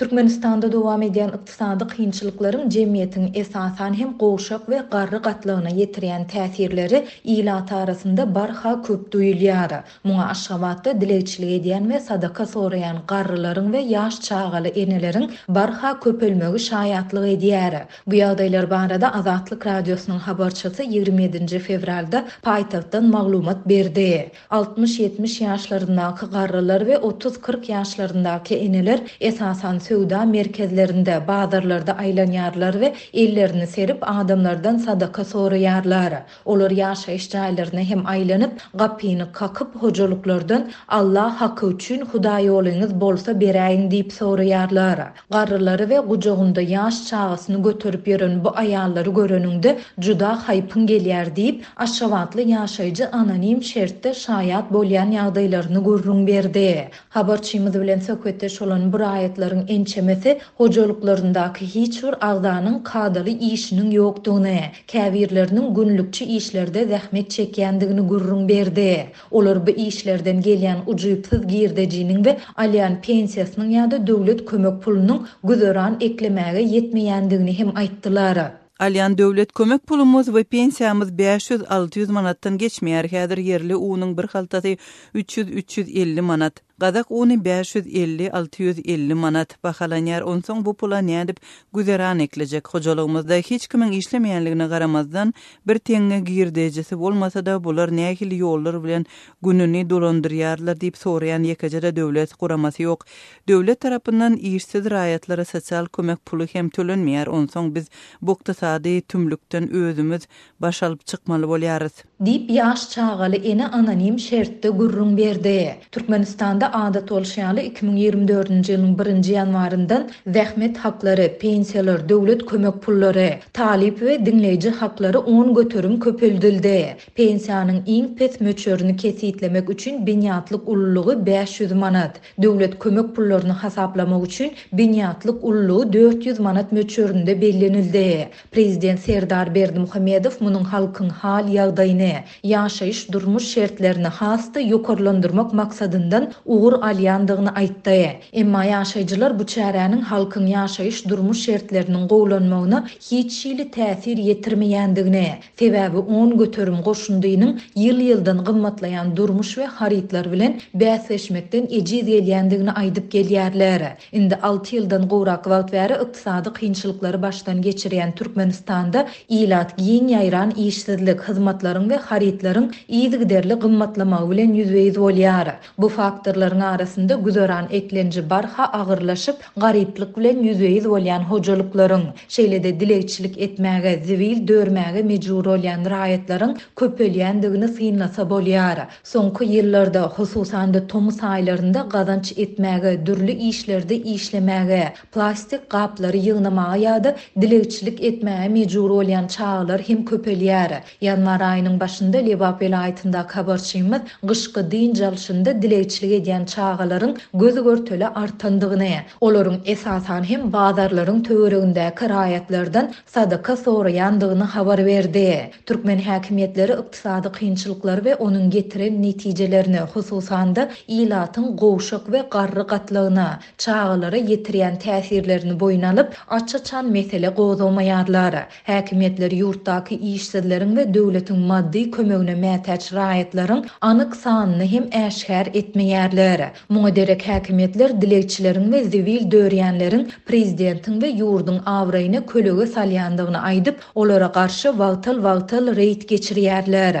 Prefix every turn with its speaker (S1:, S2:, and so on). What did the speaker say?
S1: Türkmenistanda dowam edýän ykdysady kynçylyklaryň jemgyýetiň, esasan hem, gowşak we garry gatlagyna ýetirýän täsirleri ilat arasynda barha köp duýulýar. Muňa Aşgabatda dilegçilik edýän we sadaka soraýan garrylaryň we ýaş çagaly eneleriň barha köpelmegi şaýatlyk edýär. Bu ýagdaýlar barada Azatlyk Radiosynyň habarçysy ýigrimi ýedinji fewralda paýtagtdan maglumat berdi. Altmyş-ýetmiş ýaşlaryndaky garrylar we otuz-kyrk ýaşlaryndaky eneler esasan söwda merkezlerinde, bazarlarda aýlanýarlar we ellerini serip, adamlardan sadaka soraýarlar. Olar ýaşaýyş jaýlaryna hem aýlanyp, gapyny kakyp, hojalyklardan, Alla haky üçin, Hudaýýolyňyz bolsa beräýiň diýip soraýarlar. Garrylary we gujagynda ýaş çagasyny göterip ýören bu aýallary göreniňde juda haýpyň gelýär diýip, aşgabatly ýaşaýjy anonim şertde şaýat bolýan ýagdaýlaryny gürrüň berdi. Habarçymyz bilen söhbetdeş bolan bu raýatlaryň ençemesi hojalyklaryndaky hiç bir agzanyň kadaly işiniň ýokdugyny, käbirleriniň günlükçi işlerde zähmet çekýändigini gürrüň berdi. Olar bu işlerden gelýän ujypsyz girdejiniň we alýan pensiýasynyň ýa-da döwlet kömek pulunyň güzeran eklemäge ýetmeýändigini hem aýtdylar.
S2: Alýan döwlet kömek pulumyz we pensiýamyz bäş ýüz, alty ýüz manatdan geçmeýär, häzir ýerli unuň bir haltasy üç ýüz, üç ýüz elli manat. Gazak uny bäş ýüz elli, alty ýüz elli manat bahalanýar, onsoň bu pula nädip güzeran eklejek? Hojalygymyzda hiç kimiň işlemeýänligine garamazdan, bir teňňe girdejisi bolmasa-da, bular nähili ýollar bilen gününi dolandyrýarlar diýip soraýan ýekeje-de döwlet guramasy ýok. Döwlet tarapyndan işsiz raýatlara sosial kömek puly hem tölenmeýär, onsoň biz bu ykdysady tümlükden özümiz Baş alyp çykmaly bolýarys.
S1: Diýip, ýaş çagaly ene anonim şertde gürrüň berdi. Türkmenistanda adat bolşy ýaly, iki müň ýigrimi dördünji ýylyň birinji ýanwaryndan zähmet haklary, pensiýalar, döwlet kömek pullary, talyp we diňleýji haklary on göterim köpeldildi. Pensiýanyň iň pes möçberini kesgitlemek üçin binýatlyk ululygy bäş ýüz manat, döwlet kömek pullaryny hasaplamak üçin binýatlyk ululygy dört ýüz manat möçberinde bellenildi. Prezident Serdar Berdimuhamedow munuň halkyň hal-ýagdaýyny, ýaşaýyş-durmuş şertlerini has-da ýokarlandyrmak maksadyndan ugur alýandygyny aýtdy. Emma ýaşaýjylar bu çäräniň halkyň ýaşaýyş-durmuş şertleriniň gowulanmagyna hiç hili täsir ýetirmeýändigini, sebäbi on göterim goşundynyň ýyl-ýyldan gymmatlaýan durmuş we harytlar bilen bäsleşmekden ejiz gelýändigini aýdyp gelýärler. Indi alty ýyldan gowrak wagt bäri ykdysady kynçylyklary başdan geçirýän Türkmenistanda ilat giň ýaýran işsizlik, hyzmatlaryň we harytlaryň yzygiderli gymmatlamagy bilen ýüzbe-ýüz bolýar. Bu faktorlaryň arasynda güzeran eklenji barha agyrlaşyp, garyplyk bilen ýüzbe-ýüz bolýan hojalyklaryň, şeýle-de dilegçilik etmäge, zibil dörmäge mejbur bolýan raýatlaryň köpelýändigini synlasa bolýar. Soňky ýyllarda, hususan-da tomus aýlarynda gazanç etmäge, dürli işlerde işlemäge, plastik gaplary ýygnamaga ýa-da dilegçilik etmäge mejbur bolýan çagalar hem köpelýär. Ýanwar aýynyň başynda Lebap welaýatyndaky habarçymyz gyşky dynç alşynda dilegçilik edýän çagalaryň göz-görtele artandygyny, olaryň esasan hem bazarlaryň töweregindäki raýatlardan sadaka soraýandygyny habar berdi. Türkmen häkimiýetleri ykdysady kynçylyklary we onuň getiren netijelerini, hususan-da, ilatyň gowşak we garry gatlagyna, çagalara ýetirýän täsirlerini boýun alyp, aç-açan mesele gozgamaýarlar. Häkimiýetler ýurtdaky işsizleriň we döwletiň maddy kömegine mätäç raýatlaryň anyk sanyny hem äşgär etmeýärler. Muňa derek häkimiýetler dilegçileriň we zibil dörýänleriň prezidentiň we ýurduň abraýyny kölege salýandygyny aýdyp, olara garşy wagtal-wagtal reýd geçirýärler.